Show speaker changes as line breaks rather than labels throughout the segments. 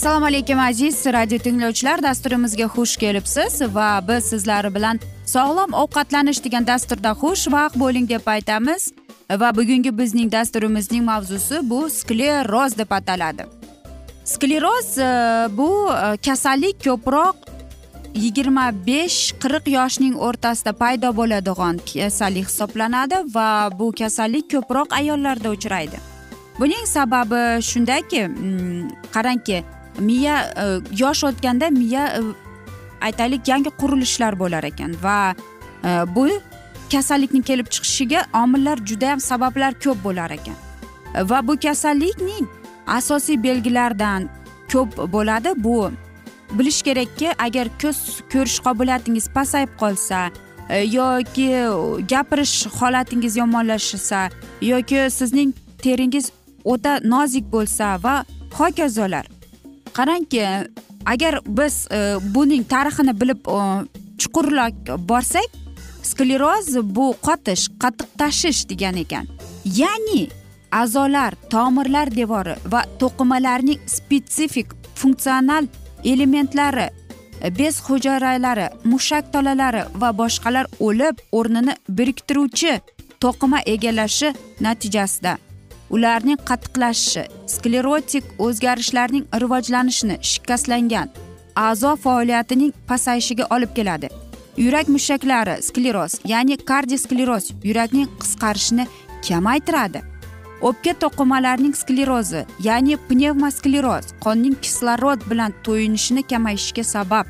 assalomu alaykum aziz radio tinglovchilar. Dasturimizga xush kelibsiz va biz sizlar bilan sog'lom ovqatlanish degan dasturda xushvaqt bo'ling deb aytamiz. Va bugungi bizning dasturimizning mavzusi bu skleroz deb ataladi. Skleroz e, bu e, kasallik ko'proq yigirma besh qirq yoshning o'rtasida paydo bo'ladigan kasallik hisoblanadi va bu kasallik ko'proq ayollarda uchraydi. Buning sababi shundaki mm, qarangki miya e, yosh o'tganda miya e, aytaylik yangi qurilishlar bo'lar ekan va e, bu kasallikni kelib chiqishiga omillar judayam sabablar ko'p bo'lar ekan. Va bu kasallikning asosiy belgilaridan ko'p bo'ladi bu bilish kerakki agar ko'z ko'rish qobiliyatingiz pasayib qolsa e, yoki gapirish holatingiz yomonlashsa yoki sizning teringiz o'ta nozik bo'lsa va hokazolar. Qarangki agar biz e, buning tarixini bilib e, chuqurroq borsak skleroz bu qotish qattiq tashish degan ekan. Ya'ni a'zolar tomirlar devori va to'qimalarning spetsifik funksional elementlari bez hujayralari mushak tolalari va boshqalar o'lib o'rnini biriktiruvchi to'qima egallashi natijasida. Ularning qattiqlashishi sklerotik o'zgarishlarning rivojlanishini shikastlangan a'zo faoliyatining pasayishiga olib keladi. Yurak mushaklari skleroz ya'ni kardioskleroz yurakning qisqarishini kamaytiradi. O'pka to'qimalarining sklerozi ya'ni pnevmoskleroz qonning kislorod bilan to'yinishini kamayishiga sabab.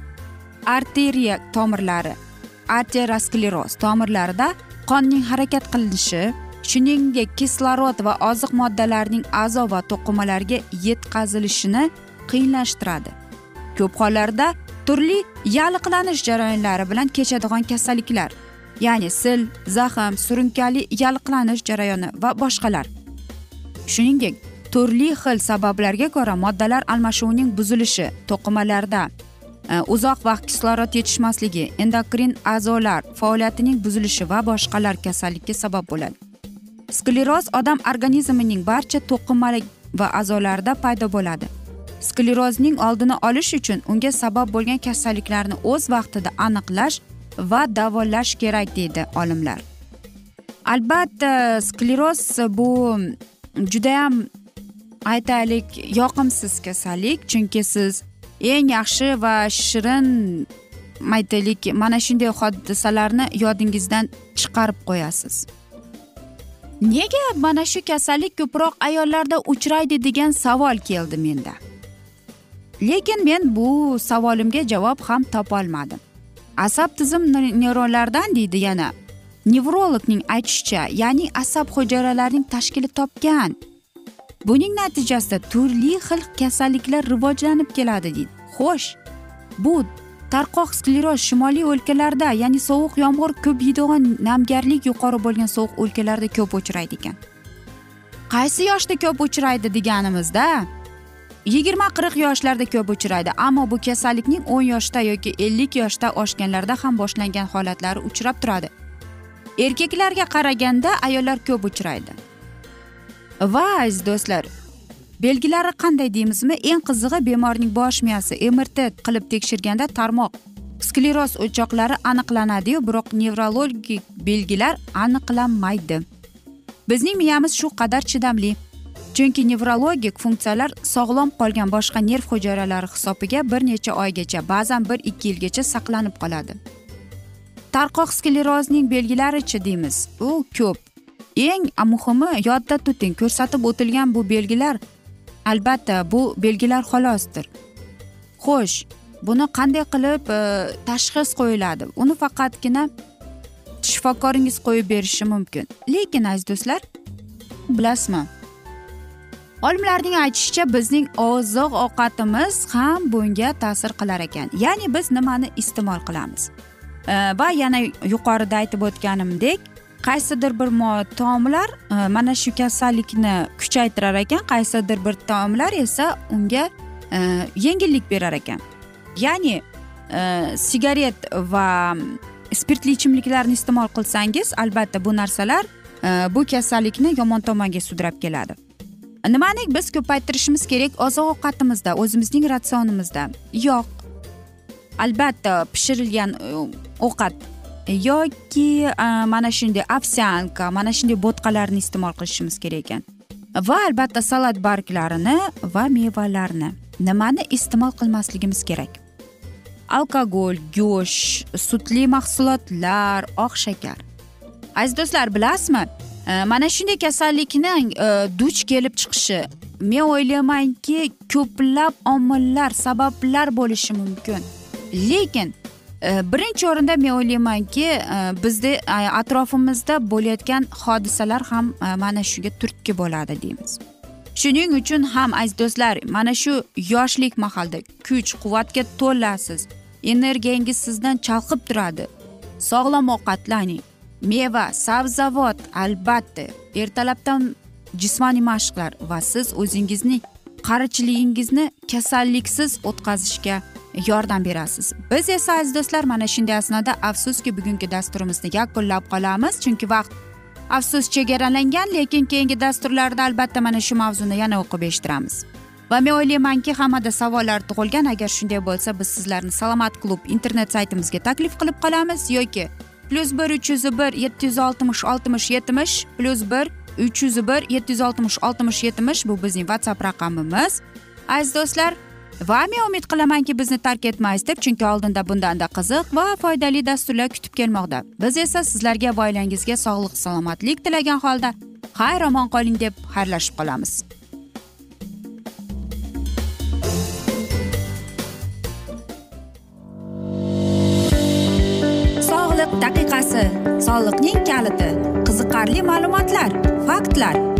Arteriya tomirlari. Arterioskleroz tomirlarida qonning harakat qilinishi shuningdek kislorod va oziq moddalarning a'zo va to'qimalarga yetkazilishini qiyinlashtiradi. Ko'p hollarda turli yalliqlanish jarayonlari bilan kechadigan kasalliklar ya'ni sil zaxm surunkali yalliqlanish jarayoni va boshqalar. Shuningdek turli xil sabablarga ko'ra moddalar almashuvining buzilishi to'qimalarda e, uzoq vaqt kislorod yetishmasligi endokrin a'zolar faoliyatining buzilishi va boshqalar kasallikka sabab bo'ladi. Skleroz odam organizmining barcha to'qimalik va a'zolarida paydo bo'ladi. Sklerozning oldini olish uchun unga sabab bo'lgan kasalliklarni o'z vaqtida aniqlash va davolash kerak deydi olimlar. Albatta skleroz bu judayam aytaylik yoqimsiz kasallik. Chunki siz eng yaxshi va shirin aytaylik mana shunday hodisalarni yodingizdan chiqarib qo'yasiz. Nega mana shu kasallik ko'proq ayollarda uchraydi degan savol keldi menda. Lekin men bu savolimga javob ham topolmadim. Asab tizim neyronlaridan deydi yana. Nevrologning aytishicha ya'ni asab hujayralarining tashkili topgan. Buning natijasida turli xil kasalliklar rivojlanib keladi deydi. Xo'sh bu tarqoq skleroz shimoliy o'lkalarda ya'ni sovuq yomg'ir ko'p yeydigan namgarlik yuqori bo'lgan sovuq o'lkalarda ko'p uchraydi ekan. Qaysi yoshda ko'p uchraydi deganimizda yigirma qirq yoshlarda ko'p uchraydi ammo bu kasallikning o'n yoshda yoki ellik yoshda oshganlarda ham boshlangan holatlari uchrab turadi. Erkaklarga qaraganda ayollar ko'p uchraydi. Va aziz do'stlar belgilari qanday deymizmi? Eng qizig'i bemorning bosh miyasi mrt qilib tekshirganda tarmoq skleroz o'choqlari aniqlanadiyu biroq nevrologik belgilar aniqlanmaydi. Bizning miyamiz shu qadar chidamli chunki nevrologik funksiyalar sog'lom qolgan boshqa nerv hujayralari hisobiga bir necha oygacha ba'zan bir ikki yilgacha saqlanib qoladi. Tarqoq sklerozning belgilarichi deymiz. U ko'p. Eng muhimi yodda tuting ko'rsatib o'tilgan bu belgilar. Albatta bu belgilar xolosdir. Xo'sh buni qanday qilib e, tashxis qo'yiladi? Uni faqatgina shifokoringiz qo'yib berishi mumkin. Lekin aziz do'stlar bilasizmi? Olimlarning aytishicha bizning oziq ovqatimiz ham bunga ta'sir qilar ekan. Ya'ni biz nimani iste'mol qilamiz? Э, va yana yuqorida aytib o'tganimdek qaysidir bir taomlar e, mana shu kasallikni kuchaytirar ekan qaysidir bir taomlar esa unga e, yengillik berar ekan. Ya'ni e, sigaret va spirtli ichimliklarni iste'mol qilsangiz albatta bu narsalar bu kasallikni yomon tomonga sudrab keladi. Nimani biz ko'paytirishimiz kerak? Oziq ovqatimizda o'zimizning ratsionimizda. Yog' albatta pishirilgan ovqat e, yoki e, mana shunday ovsyanka mana shunday bo'tqalarni iste'mol qilishimiz kerak ekan. Va albatta salat barglarini va mevalarni nimani iste'mol qilmasligimiz kerak. Alkogol go'sht sutli mahsulotlar oq shakar. Aziz do'stlar bilasizmi? E, mana shunday kasallikni duch kelib chiqishi men o'ylaymanki ko'plab omillar sabablar bo'lishi mumkin. Lekin birinchi o'rinda men o'ylaymanki e, bizni e, atrofimizda bo'layotgan hodisalar ham e, mana shunga turtki bo'ladi deymiz. Shuning uchun ham aziz do'stlar mana shu yoshlik mahalda kuch quvvatga to'lasiz. Energiyangiz sizdan chalqib turadi. Sog'lom ovqatlaning meva sabzavot albatta ertalabdan jismoniy mashqlar va siz o'zingizning qarichiligingizni kasalliksiz o'tkazishga yordam berasiz. Biz esa aziz do'stlar mana shunday asnoda afsuski bugungi dasturimizni yakunlab qolamiz. Chunki vaqt afsus chegaralangan lekin keyingi dasturlarda albatta mana shu mavzuni yana o'qib eshittiramiz. Va men o'ylaymanki hammada savollar tug'ilgan. Agar shunday bo'lsa biz sizlarni salomat klub internet saytimizga taklif qilib qolamiz yoki plyus bir uch yuz bir yetti yuz oltmish oltmish yetmish plyus bir uch yuz bir yetti yuz oltmish oltmish yetmish bu bizning whatsapp raqamimiz. Aziz do'stlar va men umid qilamanki bizni tark etmaysiz deb chunki oldinda bundanda qiziq va foydali dasturlar kutib kelmoqda. Biz esa sizlarga va oilangizga sog'lik salomatlik tilagan holda xayr omon qoling deb xayrlashib qolamiz. Sog'liq daqiqasi soliqning kaliti qiziqarli ma'lumotlar faktlar.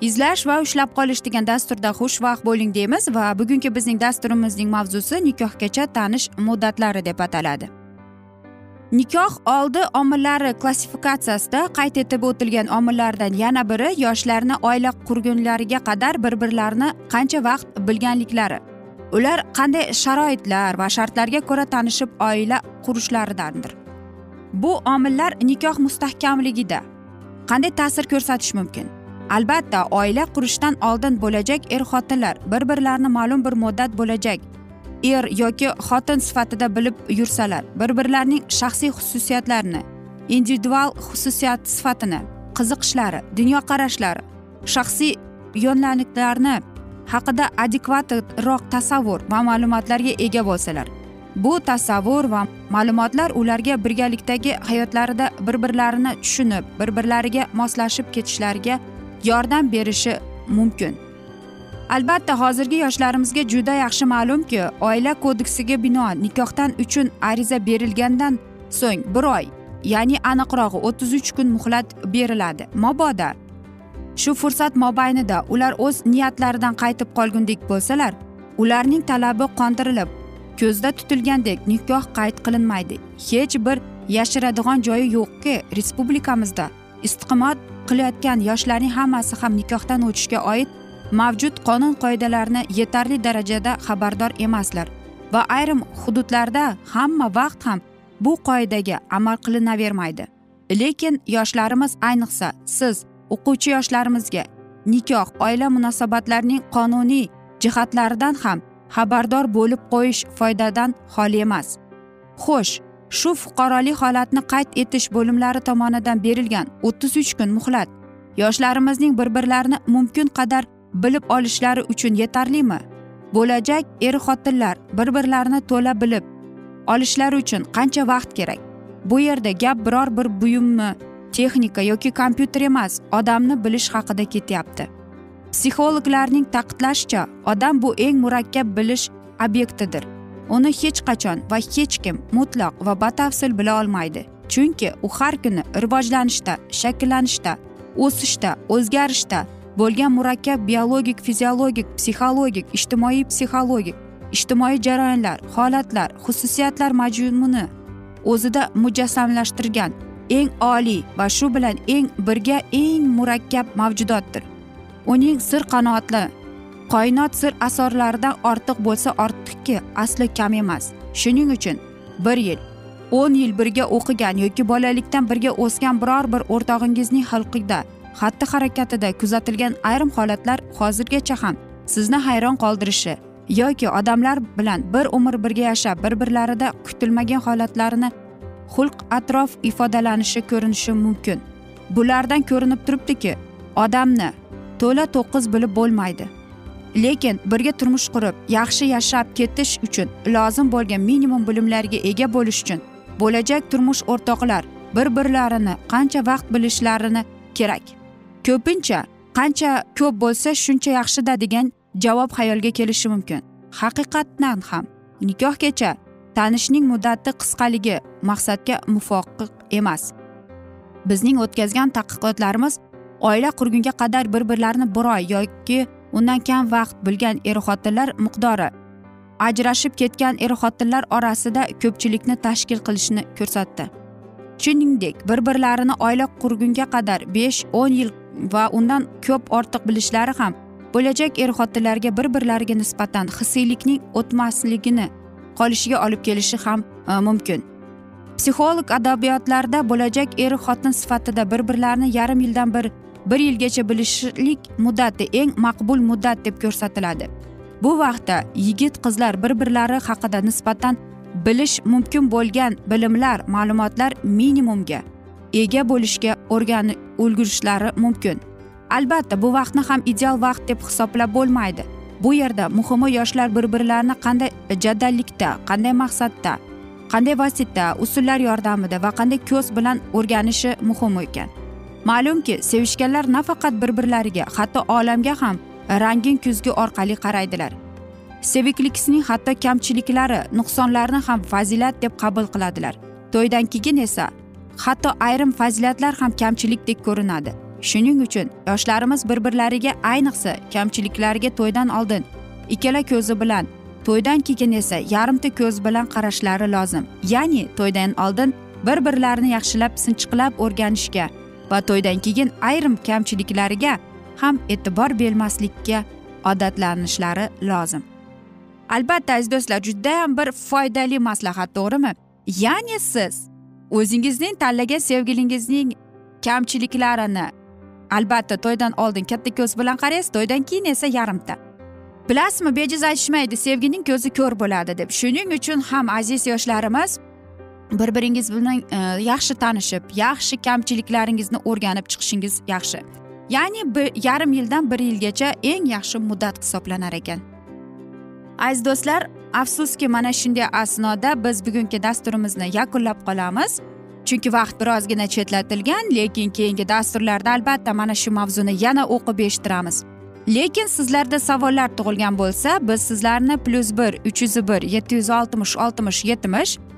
izlash va ushlab qolish degan dasturda xushvaqt bo'ling deymiz va bugungi bizning dasturimizning mavzusi nikohgacha tanish muddatlari deb ataladi. Nikoh oldi omillari klassifikatsiyasida qayd etib o'tilgan omillardan yana biri yoshlarni oila qurgunlariga qadar bir birlarini qancha vaqt bilganliklari. Ular qanday sharoitlar va shartlarga ko'ra tanishib oila qurishlaridandir. Bu omillar nikoh mustahkamligida qanday ta'sir ko'rsatishi mumkin? Albatta oila qurishdan oldin bo'lajak er xotinlar bir birlarini ma'lum bir muddat bo'lajak er yoki xotin sifatida bilib yursalar bir birlarining shaxsiy xususiyatlarini individual xususiyat sifatini qiziqishlari dunyoqarashlari shaxsiy yo'nalishlarni haqida adekvatroq tasavvur va ma'lumotlarga ega bo'lsalar bu tasavvur va ma'lumotlar ularga birgalikdagi hayotlarida bir birlarini tushunib bir birlariga moslashib ketishlariga yordam berishi mumkin. Albatta hozirgi yoshlarimizga juda yaxshi ma'lumki oila kodeksiga binoan nikohdan uchun ariza berilgandan so'ng bir oy ya'ni aniqrog'i o'ttiz uch kun muhlat beriladi. Mabodo shu fursat mobaynida ular o'z niyatlaridan qaytib qolgundek bo'lsalar ularning talabi qondirilib ko'zda tutilgandek nikoh qayd qilinmaydi. Hech bir yashiradigan joyi yo'qki respublikamizda. Istiqomat qilayotgan yoshlarning hammasi ham nikohdan o'tishga oid mavjud qonun qoidalarni yetarli darajada xabardor emaslar va ayrim hududlarda hamma vaqt ham bu qoidaga amal qilinavermaydi. Lekin yoshlarimiz ayniqsa siz o'quvchi yoshlarimizga nikoh oila munosabatlarining qonuniy jihatlaridan ham xabardor bo'lib qo'yish foydadan xoli emas. Xo'sh shu fuqarolik holatni qayd etish bo'limlari tomonidan berilgan o'ttiz uch kun muhlat. Yoshlarimizning bir birlarini mumkin qadar bilib olishlari uchun yetarlimi? Bo'lajak er xotinlar bir birlarini to'la bilib olishlari uchun qancha vaqt kerak? Bu yerda gap biror bir buyummi texnika yoki kompyuter emas odamni bilish haqida ketyapti. Psixologlarning ta'kidlashicha odam bu eng murakkab bilish obyektidir. Uni hech qachon va hech kim mutlaq va batafsil bila olmaydi. Chunki u har kuni rivojlanishda shakllanishda o'sishda o'zgarishda bo'lgan murakkab biologik fiziologik psixologik ijtimoiy psixologik ijtimoiy jarayonlar holatlar xususiyatlar majmuni o'zida mujassamlashtirgan eng oliy va shu bilan eng birga eng murakkab mavjudotdir. Uning sir qanoatli qoinot sir asorlaridan ortiq bo'lsa ortiqki asli kam emas. Shuning uchun bir yil o'n yil birga o'qigan yoki bolalikdan birga o'sgan biror bir o'rtog'ingizning xalqida xatti harakatida kuzatilgan ayrim holatlar hozirgacha ham sizni hayron qoldirishi yoki odamlar bilan bir umr birga yashab bir birlarida kutilmagan holatlarini xulq atrof ifodalanishi ko'rinishi mumkin. Bulardan ko'rinib turibdiki odamni to'la to'qqiz bilib bo'lmaydi. Lekin birga turmush qurib yaxshi yashab ketish uchun lozim bo'lgan minimum bilimlarga ega bo'lish uchun bo'lajak turmush o'rtoqlar bir birlarini qancha vaqt bilishlarini kerak. Ko'pincha qancha ko'p bo'lsa shuncha yaxshida degan javob xayolga kelishi mumkin. Haqiqatdan ham nikohgacha tanishning muddati qisqaligi maqsadga muvofiq emas. Bizning o'tkazgan tadqiqotlarimiz oila qurgunga qadar bir birlarini bir oy yoki undan kam vaqt bilgan er xotinlar miqdori. Ajrashib ketgan er xotinlar orasida ko'pchilikni tashkil qilishini ko'rsatdi. Shuningdek bir birlarini oila qurgunga qadar besh o'n yil va undan ko'p ortiq bilishlari ham bo'lajak er xotinlarga bir birlariga nisbatan hissiylikning o'tmasligini qolishiga olib kelishi ham e, mumkin. Psixolog adabiyotlarda bo'lajak er xotin sifatida bir birlarini yarim yildan bir bir yilgacha bilishlik muddati eng maqbul muddat deb ko'rsatiladi. Bu vaqtda yigit qizlar bir birlari haqida nisbatan bilish mumkin bo'lgan bilimlar ma'lumotlar minimumga ega bo'lishga o'rganib ulgurishlari mumkin. Albatta bu vaqtni ham ideal vaqt deb hisoblab bo'lmaydi. Bu yerda muhimi yoshlar bir birlarini qanday jadallikda qanday maqsadda qanday vosita usullar yordamida va qanday ko'z bilan o'rganishi muhim ekan. Ma'lumki sevishganlar nafaqat bir birlariga hatto olamga ham rangin kuzgi orqali qaraydilar. Seviklikning hatto kamchiliklari nuqsonlarini ham fazilat deb qabul qiladilar. To'ydan keyin esa hatto ayrim fazilatlar ham kamchilikdek ko'rinadi. Shuning uchun yoshlarimiz bir birlariga ayniqsa kamchiliklariga to'ydan oldin ikkala ko'zi bilan to'ydan keyin esa yarimta ko'z bilan qarashlari lozim. Ya'ni to'ydan oldin bir birlarini yaxshilab sinchiqlab o'rganishga va to'ydan keyin ayrim kamchiliklariga ham e'tibor bermaslikka odatlanishlari lozim. Albatta aziz do'stlar judayam bir foydali maslahat to'g'rimi? Ya'ni siz o'zingizning tanlagan sevgilingizning kamchiliklarini albatta to'ydan oldin katta ko'z bilan qaraysiz to'ydan keyin esa yarimta. Bilasizmi bejiz aytishmaydi sevgining ko'zi ko'r bo'ladi deb. Shuning uchun ham aziz yoshlarimiz bir biringiz bilan e, yaxshi tanishib yaxshi kamchiliklaringizni o'rganib chiqishingiz yaxshi. Ya'ni bir yarim yildan bir yilgacha eng yaxshi muddat hisoblanar ekan. Aziz do'stlar afsuski mana shunday asnoda biz bugungi dasturimizni yakunlab qolamiz. Chunki vaqt birozgina chetlatilgan lekin keyingi dasturlarda albatta mana shu mavzuni yana o'qib eshittiramiz. Lekin sizlarda savollar tug'ilgan bo'lsa biz sizlarni plyus bir uch yuz bir yetti yuz oltmish oltmish yetmish e,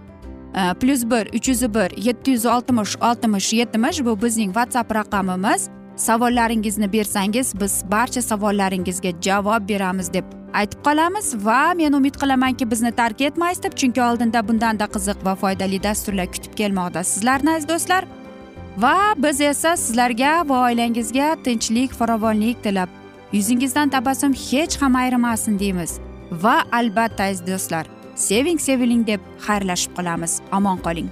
plyus bir uch yuz bir yetti yuz oltmish oltmish yetmish bu bizning whatsapp raqamimiz savollaringizni bersangiz biz barcha savollaringizga javob beramiz deb aytib qolamiz va men umid qilamanki bizni tark etmaysiz deb chunki oldinda bundanda qiziq va foydali dasturlar kutib kelmoqda sizlarni aziz do'stlar va biz esa sizlarga va oilangizga tinchlik farovonlik tilab yuzingizdan tabassum hech ham ayrimasin deymiz. Va albatta aziz do'stlar. Seving seviling deb xayrlashib qolamiz. Omon qoling.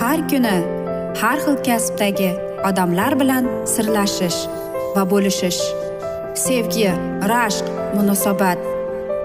Har kuni har xil kasbdagi odamlar bilan sirlashish va bo'lishish. Sevgi rashq munosabat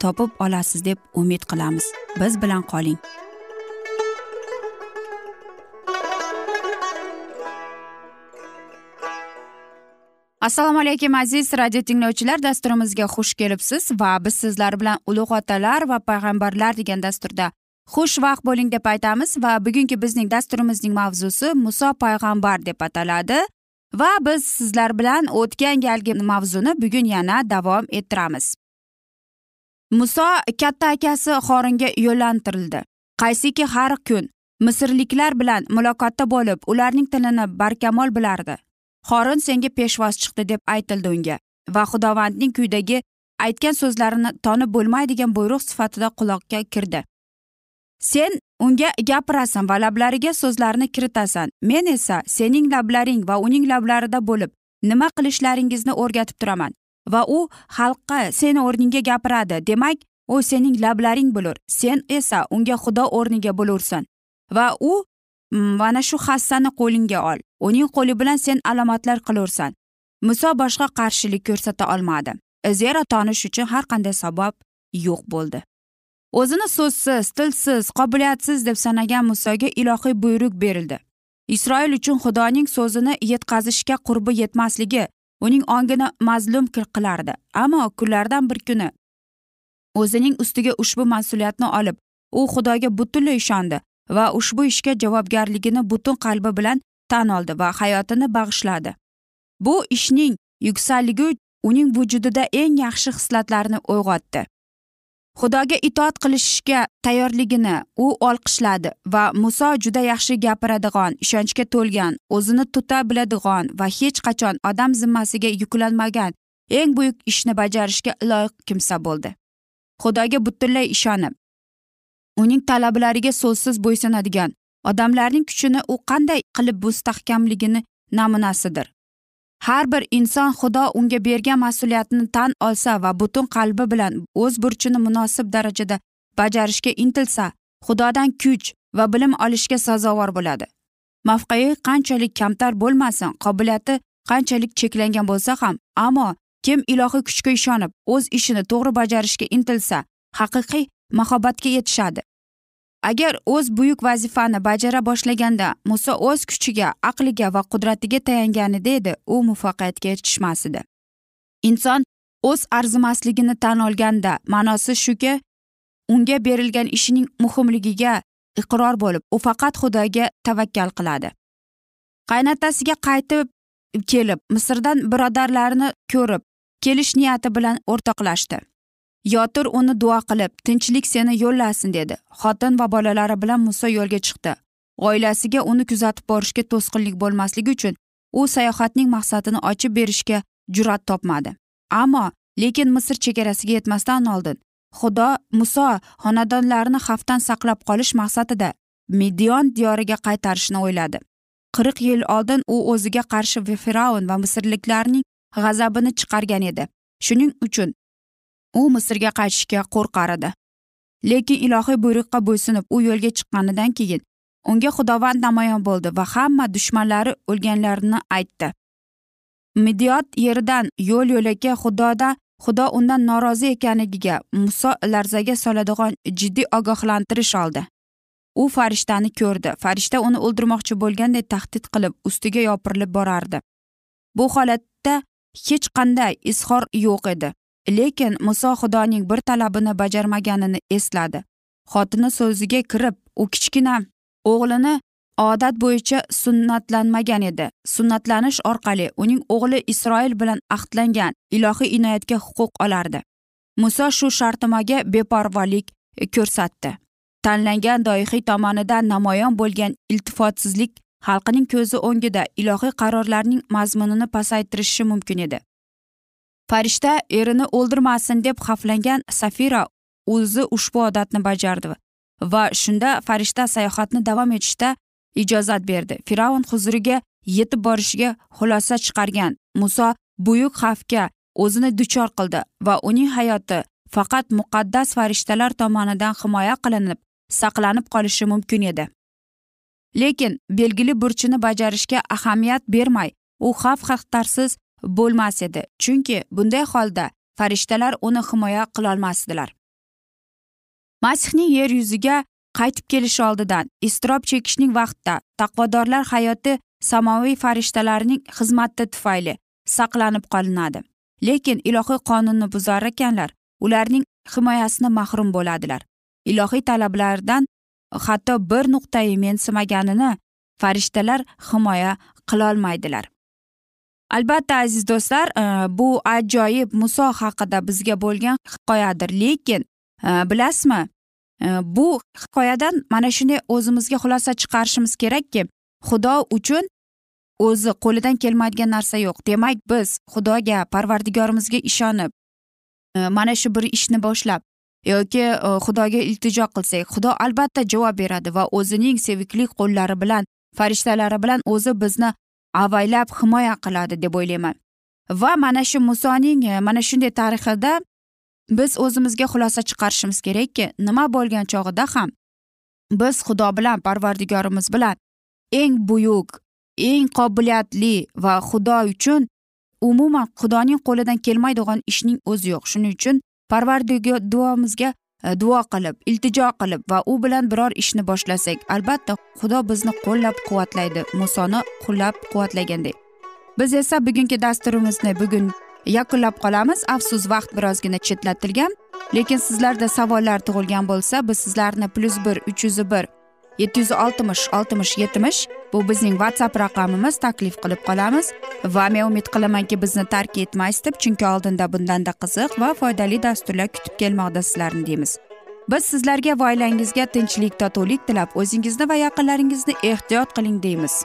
topib olasiz deb umid qilamiz. Biz bilan qoling. Assalomu alaykum aziz radio tinglovchilar. Dasturimizga xush kelibsiz va biz sizlar bilan ulug' otalar va payg'ambarlar degan dasturda xushvaqt bo'ling deb aytamiz va bugungi bizning dasturimizning mavzusi muso payg'ambar deb ataladi va biz sizlar bilan o'tgan galgi mavzuni bugun yana davom ettiramiz. Muso katta akasi xoringa yo'llantirildi. Qaysiki har kun misrliklar bilan muloqotda bo'lib ularning tilini barkamol bilardi. Xorin senga peshvoz chiqdi deb aytildi unga va xudovandning kuydagi aytgan so'zlarini tonib bo'lmaydigan buyruq sifatida quloqqa kirdi. Sen unga gapirasan va lablariga so'zlarni kiritasan. Men esa sening lablaring va uning lablarida bo'lib nima qilishlaringizni o'rgatib turaman. Va u xalqqa seni o'rningga gapiradi. Demak u sening lablaring bo'lur. Sen esa unga xudo o'rniga bo'lursan. Va u mm, mana shu hassani qo'lingga ol. Uning qo'li bilan sen alomatlar qilursan. Muso boshqa qarshilik ko'rsata olmadi. Zero tonish uchun har qanday sabab yo'q bo'ldi. O'zini so'zsiz tilsiz qobiliyatsiz deb sanagan musoga ilohiy buyruq berildi. Isroil uchun xudoning so'zini yetkazishga qurbi yetmasligi uning ongini mazlum qilardi ammo kunlardan bir kuni o'zining ustiga ushbu mas'uliyatni olib u xudoga butunlay ishondi va ushbu ishga javobgarligini butun qalbi bilan tan oldi va hayotini bag'ishladi. Bu ishning yuksalligi uning vujudida eng yaxshi hislatlarni uyg'otdi. Xudoga itoat qilishga tayyorligini u olqishladi va muso juda yaxshi gapiradigan ishonchga to'lgan o'zini tuta biladigan va hech qachon odam zimmasiga yuklanmagan eng buyuk ishni bajarishga loyiq kimsa bo'ldi. Xudoga butunlay ishonib uning talablariga so'zsiz bo'ysunadigan odamlarning kuchini u qanday qilib mustahkamligini namunasidir. Har bir inson xudo unga bergan mas'uliyatni tan olsa va butun qalbi bilan o'z burchini munosib darajada bajarishga intilsa xudodan kuch va bilim olishga sazovor bo'ladi. Mavqei qanchalik kamtar bo'lmasin qobiliyati qanchalik cheklangan bo'lsa ham ammo kim ilohiy kuchga ishonib o'z ishini to'g'ri bajarishga intilsa haqiqiy mahobatga yetishadi. Agar o'z buyuk vazifani bajara boshlaganda muso o'z kuchiga aqliga va qudratiga tayanganida edi u muvaffaqiyatga erishmas edi inson o'z arzimasligini tan olganda ma'nosi shuki unga berilgan ishining muhimligiga iqror bo'lib u faqat xudoga tavakkal qiladi. Qaynotasiga qaytib kelib misrdan birodarlarini ko'rib kelish niyati bilan o'rtoqlashdi. Yotir uni duo qilib tinchlik seni yo'llasin dedi. Xotin va bolalari bilan muso yo'lga chiqdi. Oilasiga uni kuzatib borishga to'sqinlik bo'lmasligi uchun u sayohatning maqsadini ochib berishga jur'at topmadi. Ammo lekin misr chegarasiga yetmasdan oldin xudo muso xonadonlarini xavfdan saqlab qolish maqsadida midion diyoriga qaytarishni o'yladi. Qirq yil oldin u o'ziga qarshi fir'avn va misrliklarning g'azabini chiqargan edi. Shuning uchun u misrga qaytishga qo'rqar edi lekin ilohiy buyruqqa bo'ysunib u yo'lga chiqqanidan keyin unga xudovand namoyon bo'ldi va hamma dushmanlari o'lganlarini aytdi. Midiyot yeridan yo'l yo'lakay xudoda xudo undan norozi ekanligiga muso larzaga soladigan jiddiy ogohlantirish oldi. U farishtani ko'rdi. Farishta uni o'ldirmoqchi bo'lganday tahdid qilib ustiga yopirilib borardi. Bu holatda hech qanday izhor yo'q edi. Lekin muso xudoning bir talabini bajarmaganini esladi. Xotini so'ziga kirib u kichkina o'g'lini odat bo'yicha sunnatlanmagan edi. Sunnatlanish orqali uning o'g'li isroil bilan ahdlangan ilohiy inoyatga huquq olardi. Muso shu shartnomaga beparvolik ko'rsatdi. Tanlangan doihiy tomonidan namoyon bo'lgan iltifotsizlik xalqining ko'zi o'ngida ilohiy qarorlarning mazmunini pasaytirishi mumkin edi. Farishta erini o'ldirmasin deb xavflangan safira o'zi ushbu odatni bajardi va shunda farishta sayohatni davom etishda ijozat berdi. Fir'avn huzuriga yetib borishiga xulosa chiqargan muso buyuk xavfga o'zini duchor qildi va uning hayoti faqat muqaddas farishtalar tomonidan himoya qilinib saqlanib qolishi mumkin edi. Lekin belgili burchini bajarishga ahamiyat bermay u xavf xatarsiz bo'lmas edi. Chunki bunday holda farishtalar uni himoya qilolmasdilar. Masihning yer yuziga qaytib kelishi oldidan iztirob chekishning vaqtida taqvodorlar hayoti samoviy farishtalarning xizmati tufayli saqlanib qolinadi. Lekin ilohiy qonunni buzar ekanlar ularning himoyasini mahrum bo'ladilar. Ilohiy talablardan hatto bir nuqtai mensimaganini farishtalar himoya qilolmaydilar. Albatta aziz do'stlar e, bu ajoyib muso haqida bizga bo'lgan hikoyadir. Lekin e, bilasizmi e, bu hikoyadan mana shunday o'zimizga xulosa chiqarishimiz kerakki xudo uchun o'zi qo'lidan kelmaydigan narsa yo'q. Demak biz xudoga parvardigorimizga ishonib mana shu bir ishni boshlab yoki xudoga iltijo qilsak xudo albatta javob beradi va o'zining sevikli qo'llari bilan farishtalari bilan o'zi bizni avaylab himoya qiladi deb o'ylayman. Va mana shu musoning e, mana shunday tarixida biz o'zimizga xulosa chiqarishimiz kerakki nima bo'lgan chog'ida ham biz xudo bilan parvardigorimiz bilan eng buyuk eng qobiliyatli va xudo uchun umuman xudoning qo'lidan kelmaydigan ishning o'zi yo'q. Shuning uchun parvardigorimizga E, duo qilib iltijo qilib va u bilan biror ishni boshlasak albatta xudo bizni qo'llab quvvatlaydi musoni qo'llab quvvatlagandek biz esa bugungi dasturimizni bugun yakunlab qolamiz. Afsus vaqt birozgina chetlatilgan. Lekin sizlarda savollar tug'ilgan bo'lsa biz sizlarni plyus bir uch yuz bir yetti yuz oltmish oltmish yetmish bu bizning whatsapp raqamimiz taklif qilib qolamiz. Va men umid qilamanki bizni tark etmaysiz deb chunki oldinda bundanda qiziq va foydali dasturlar kutib kelmoqda sizlarni deymiz. Biz sizlarga va oilangizga tinchlik totuvlik tilab o'zingizni va yaqinlaringizni ehtiyot qiling deymiz.